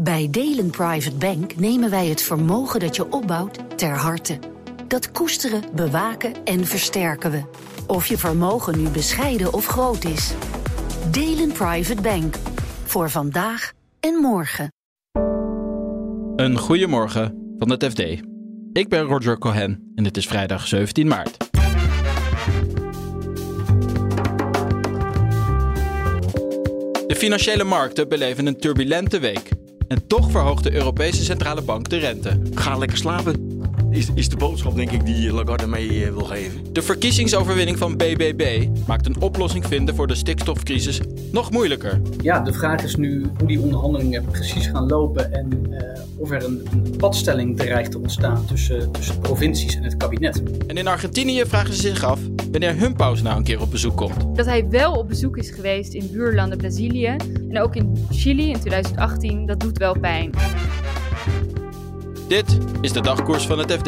Bij Delen Private Bank nemen wij het vermogen dat je opbouwt ter harte. Dat koesteren, bewaken en versterken we. Of je vermogen nu bescheiden of groot is. Delen Private Bank. Voor vandaag en morgen. Een goedemorgen van het FD. Ik ben Roger Cohen en het is vrijdag 17 maart. De financiële markten beleven een turbulente week. En toch verhoogt de Europese Centrale Bank de rente. Ga lekker slapen. Is, is de boodschap, denk ik, die Lagarde mee eh, wil geven. De verkiezingsoverwinning van BBB maakt een oplossing vinden voor de stikstofcrisis nog moeilijker. Ja, de vraag is nu hoe die onderhandelingen precies gaan lopen en uh, of er een, een padstelling dreigt te ontstaan tussen, tussen provincies en het kabinet. En in Argentinië vragen ze zich af wanneer hun paus nou een keer op bezoek komt. Dat hij wel op bezoek is geweest in buurlanden Brazilië en ook in Chili in 2018, dat doet wel pijn. Dit is de dagkoers van het FD.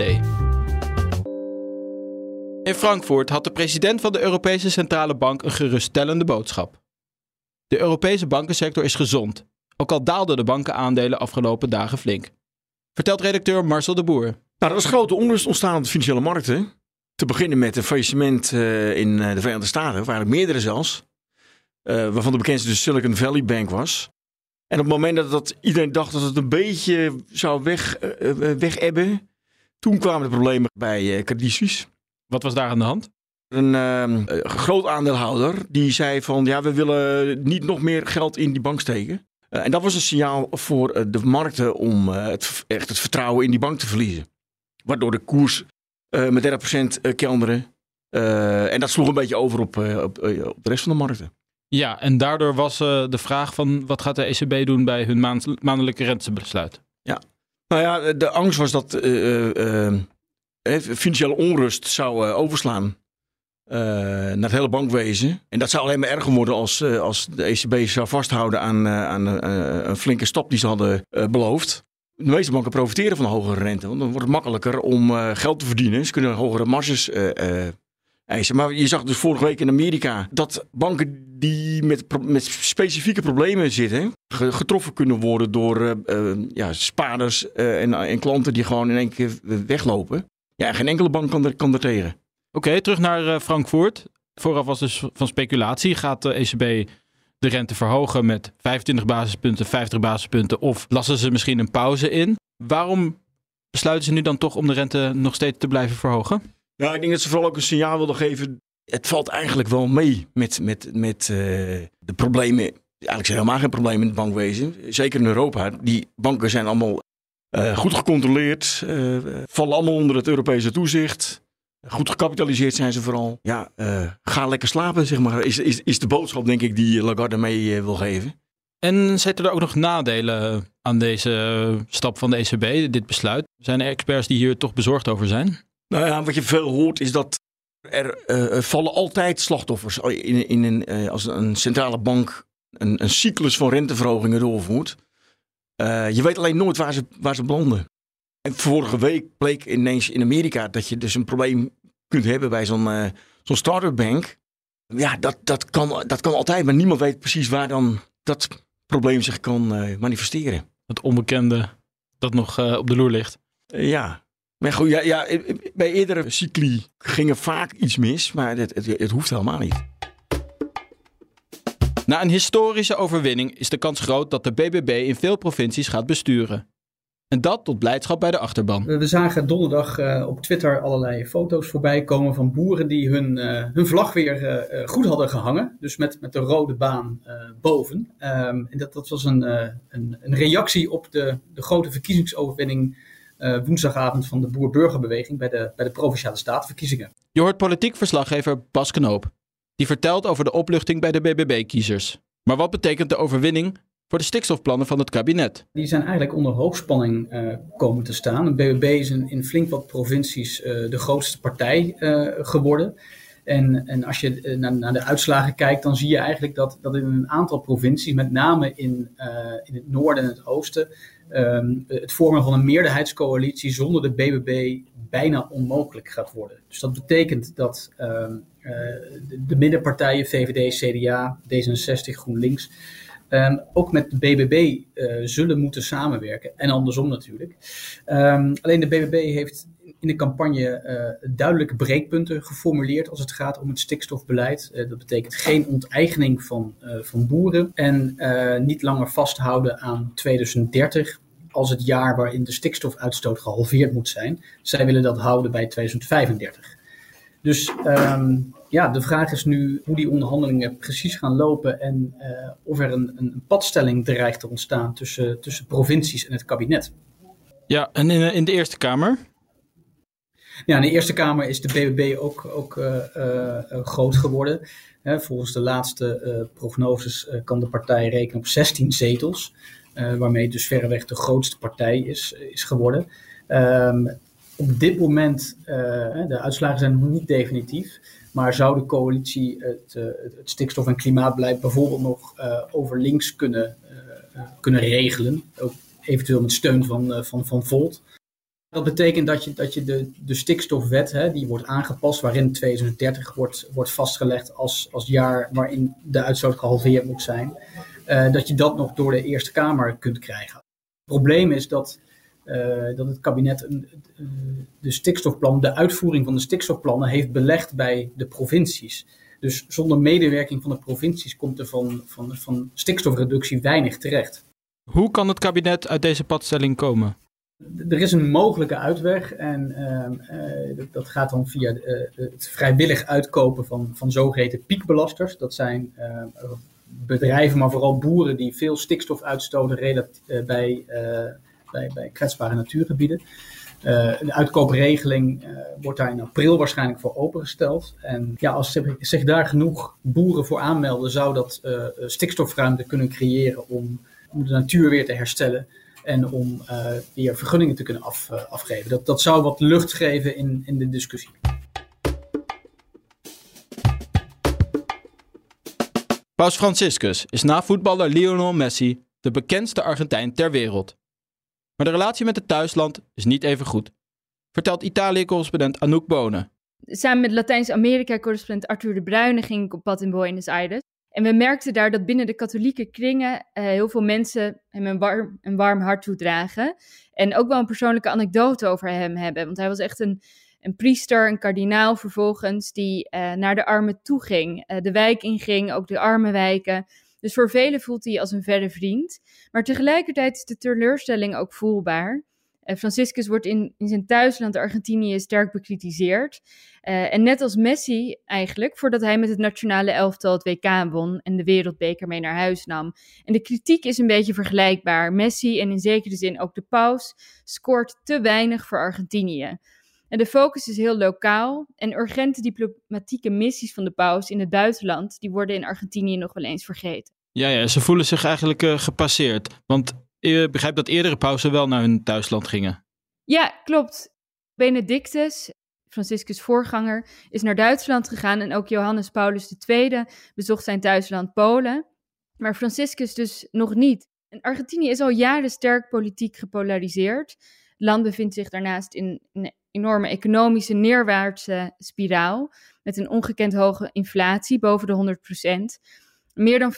In Frankfurt had de president van de Europese Centrale Bank een geruststellende boodschap. De Europese bankensector is gezond, ook al daalden de bankenaandelen afgelopen dagen flink. Vertelt redacteur Marcel de Boer. Nou, er was grote onrust ontstaan op de financiële markten. Te beginnen met een faillissement uh, in de Verenigde Staten, waar meerdere zelfs. Uh, waarvan de bekendste de Silicon Valley Bank was. En op het moment dat, dat iedereen dacht dat het een beetje zou weg, uh, wegebben, toen kwamen de problemen bij uh, Credit Suisse. Wat was daar aan de hand? Een uh, groot aandeelhouder die zei van ja, we willen niet nog meer geld in die bank steken. Uh, en dat was een signaal voor de markten om het, echt het vertrouwen in die bank te verliezen. Waardoor de koers met 30% kelderde. en dat sloeg een beetje over op, op, op de rest van de markten. Ja, en daardoor was uh, de vraag van wat gaat de ECB doen bij hun maand, maandelijke rentebesluit? Ja, nou ja, de angst was dat uh, uh, financiële onrust zou overslaan naar het hele bankwezen. En dat zou alleen maar erger worden als, als de ECB zou vasthouden aan, aan een flinke stap die ze hadden beloofd. De meeste banken profiteren van hogere rente, want dan wordt het makkelijker om geld te verdienen. Ze kunnen hogere marges Maar je zag dus vorige week in Amerika dat banken die met, met specifieke problemen zitten, getroffen kunnen worden door uh, ja, spaarders uh, en, en, klanten die gewoon in één keer weglopen. Ja, geen enkele bank kan er, kan er tegen. Oké, terug naar Frankfurt. Vooraf was dus van speculatie. Gaat de ECB de rente verhogen met 25 basispunten, 50 basispunten of lassen ze misschien een pauze in? Waarom besluiten ze nu dan toch om de rente nog steeds te blijven verhogen? Nou, ik denk dat ze vooral ook een signaal wilden geven. Het valt eigenlijk wel mee met, met, met uh, de problemen. Eigenlijk zijn helemaal geen problemen in het bankwezen. Zeker in Europa. Die banken zijn allemaal uh, goed gecontroleerd. Uh, vallen allemaal onder het Europese toezicht. Goed gecapitaliseerd zijn ze vooral. Ja, ga lekker slapen, zeg maar. Is, is, is de boodschap, denk ik, die Lagarde mee wil geven. En zitten er ook nog nadelen aan deze stap van de ECB, dit besluit? Zijn er experts die hier toch bezorgd over zijn? Nou ja, wat je veel hoort is dat er uh, vallen altijd slachtoffers in, in een, uh, als een centrale bank een, een, cyclus van renteverhogingen doorvoert. Uh, je weet alleen nooit waar ze, waar ze belanden. En vorige week bleek ineens in Amerika dat je dus een probleem kunt hebben bij zo'n zo'n start-up bank. Ja, dat, dat, kan, dat kan altijd, maar niemand weet precies waar dan dat probleem zich kan manifesteren. Het onbekende dat nog op de loer ligt. ja, maar goed, ja, ja, bij eerdere cycli ging er vaak iets mis, maar het, het, het hoeft helemaal niet. Na een historische overwinning is de kans groot dat de BBB in veel provincies gaat besturen. En dat tot blijdschap bij de achterban. We zagen donderdag uh, op Twitter allerlei foto's voorbij komen van boeren die hun, uh, hun vlag weer uh, goed hadden gehangen. Dus met, met de rode baan boven. Um, en dat, dat was een, een, een, reactie op de, de grote verkiezingsoverwinning uh, woensdagavond van de Boer-Burgerbeweging bij de, bij de Provinciale Statenverkiezingen. Je hoort politiek verslaggever Bas Knoop. Die vertelt over de opluchting bij de BBB-kiezers. Maar wat betekent de overwinning voor de stikstofplannen van het kabinet? Die zijn eigenlijk onder hoogspanning uh, komen te staan. De BBB is in, in flink wat provincies uh, de grootste partij geworden. En, en als je naar, naar, de uitslagen kijkt, dan zie je eigenlijk dat, dat in een aantal provincies, met name in, in het noorden en het oosten, um, het vormen van een meerderheidscoalitie zonder de BBB bijna onmogelijk gaat worden. Dus dat betekent dat um, uh, de, de middenpartijen, VVD, CDA, D66, GroenLinks, ehm, ook met de BBB zullen moeten samenwerken. En andersom natuurlijk. Ehm, alleen de BBB heeft in de campagne duidelijke breekpunten geformuleerd als het gaat om het stikstofbeleid. dat betekent geen onteigening van, van boeren en niet langer vasthouden aan 2030 als het jaar waarin de stikstofuitstoot gehalveerd moet zijn. Zij willen dat houden bij 2035. Dus ehm, ja, de vraag is nu hoe die onderhandelingen precies gaan lopen en uh, of er een, een padstelling dreigt te ontstaan tussen, tussen provincies en het kabinet. Ja, en in, in de Eerste Kamer? Ja, in de Eerste Kamer is de BBB ook, ook uh, uh, groot geworden. volgens de laatste prognoses kan de partij rekenen op 16 zetels. Waarmee het dus verreweg de grootste partij is, is geworden. Um, op dit moment, de uitslagen zijn nog niet definitief, maar zou de coalitie het, het stikstof- en klimaatbeleid bijvoorbeeld nog over links kunnen, kunnen regelen, ook eventueel met steun van, van, van Volt. Dat betekent dat je, dat je de, de stikstofwet, hè, die wordt aangepast, waarin 2030 wordt, wordt vastgelegd als, als jaar waarin de uitstoot gehalveerd moet zijn. Uh, dat je dat nog door de Eerste Kamer kunt krijgen. Het probleem is dat, uh, dat het kabinet een, uh, de stikstofplan, de uitvoering van de stikstofplannen heeft belegd bij de provincies. Dus zonder medewerking van de provincies komt er van, van, van stikstofreductie weinig terecht. Hoe kan het kabinet uit deze padstelling komen? Er is een mogelijke uitweg en uh, dat gaat dan via het vrijwillig uitkopen van, van zogeheten piekbelasters. Dat zijn bedrijven, maar vooral boeren die veel stikstof uitstoten uh, bij, bij, bij kwetsbare natuurgebieden. De uitkoopregeling wordt daar in april waarschijnlijk voor opengesteld. En ja, als zich daar genoeg boeren voor aanmelden, zou dat stikstofruimte kunnen creëren om de natuur weer te herstellen en om weer vergunningen te kunnen af, afgeven. Dat, dat zou wat lucht geven in, in de discussie. Paus Franciscus is na voetballer Lionel Messi de bekendste Argentijn ter wereld. Maar de relatie met het thuisland is niet even goed, vertelt Italië-correspondent Anouk Bonen. Samen met Latijns-Amerika-correspondent Arthur de Bruyne ging ik op pad in Buenos Aires. En we merkten daar dat binnen de katholieke kringen uh, heel veel mensen hem een warm, hart toedragen. En ook wel een persoonlijke anekdote over hem hebben. Want hij was echt een een priester, een kardinaal vervolgens, die uh, naar de armen toe ging. Uh, de wijk inging, ook de arme wijken. Dus voor velen voelt hij als een verre vriend. Maar tegelijkertijd is de teleurstelling ook voelbaar. Uh, Franciscus wordt in, in zijn thuisland Argentinië sterk bekritiseerd. en net als Messi eigenlijk, voordat hij met het nationale elftal het WK won en de wereldbeker mee naar huis nam. En de kritiek is een beetje vergelijkbaar. Messi en in zekere zin ook de paus scoort te weinig voor Argentinië. En de focus is heel lokaal en urgente diplomatieke missies van de paus in het buitenland, die worden in Argentinië nog wel eens vergeten. Ja, ja ze voelen zich eigenlijk uh, gepasseerd. Want ik begrijp dat eerdere pausen wel naar hun thuisland gingen. Ja, klopt. Benedictus, Franciscus' voorganger, is naar Duitsland gegaan en ook Johannes Paulus II bezocht zijn thuisland Polen. Maar Franciscus dus nog niet. En Argentinië is al jaren sterk politiek gepolariseerd. Het land bevindt zich daarnaast in een enorme economische neerwaartse spiraal. Met een ongekend hoge inflatie, boven de 100%. Meer dan 40%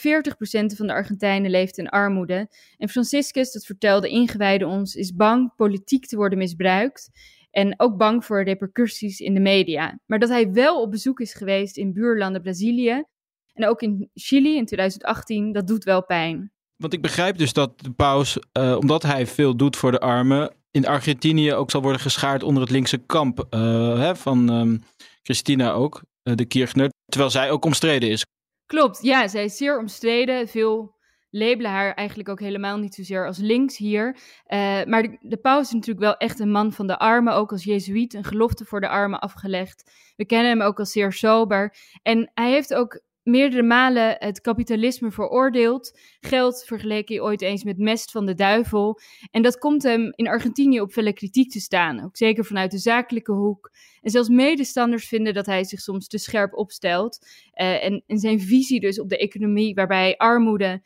van de Argentijnen leeft in armoede. En Franciscus, dat vertelde ingewijden ons, is bang politiek te worden misbruikt. En ook bang voor repercussies in de media. Maar dat hij wel op bezoek is geweest in buurlanden Brazilië. En ook in Chili in 2018, dat doet wel pijn. Want ik begrijp dus dat de paus, uh, omdat hij veel doet voor de armen, in Argentinië ook zal worden geschaard onder het linkse kamp uh, hè, van um, Christina ook, uh, de Kirchner, terwijl zij ook omstreden is. Klopt, ja, zij is zeer omstreden. Veel labelen haar eigenlijk ook helemaal niet zozeer als links hier. Uh, maar de, de, paus is natuurlijk wel echt een man van de armen, ook als jezuïet, een gelofte voor de armen afgelegd. We kennen hem ook als zeer sober. En hij heeft ook meerdere malen het kapitalisme veroordeeld. Geld vergeleek hij ooit eens met mest van de duivel. En dat komt hem in Argentinië op felle kritiek te staan, ook zeker vanuit de zakelijke hoek. En zelfs medestanders vinden dat hij zich soms te scherp opstelt. Uh, en, en, zijn visie dus op de economie, waarbij armoede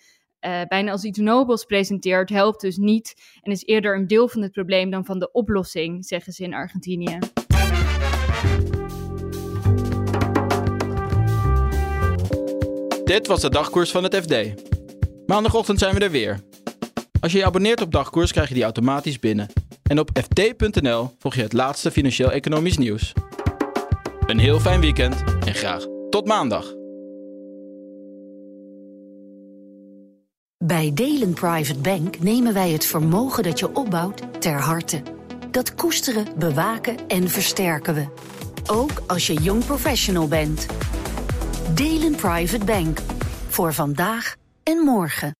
uh, bijna als iets nobels presenteert, helpt dus niet. En is eerder een deel van het probleem dan van de oplossing, zeggen ze in Argentinië. Dit was de dagkoers van het FD. Maandagochtend zijn we er weer. Als je je abonneert op Dagkoers krijg je die automatisch binnen. En op ft.nl volg je het laatste financieel-economisch nieuws. Een heel fijn weekend en graag tot maandag. Bij Delen Private Bank nemen wij het vermogen dat je opbouwt ter harte. Dat koesteren, bewaken en versterken we. Ook als je jong professional bent. Delen Private Bank. Voor vandaag en morgen.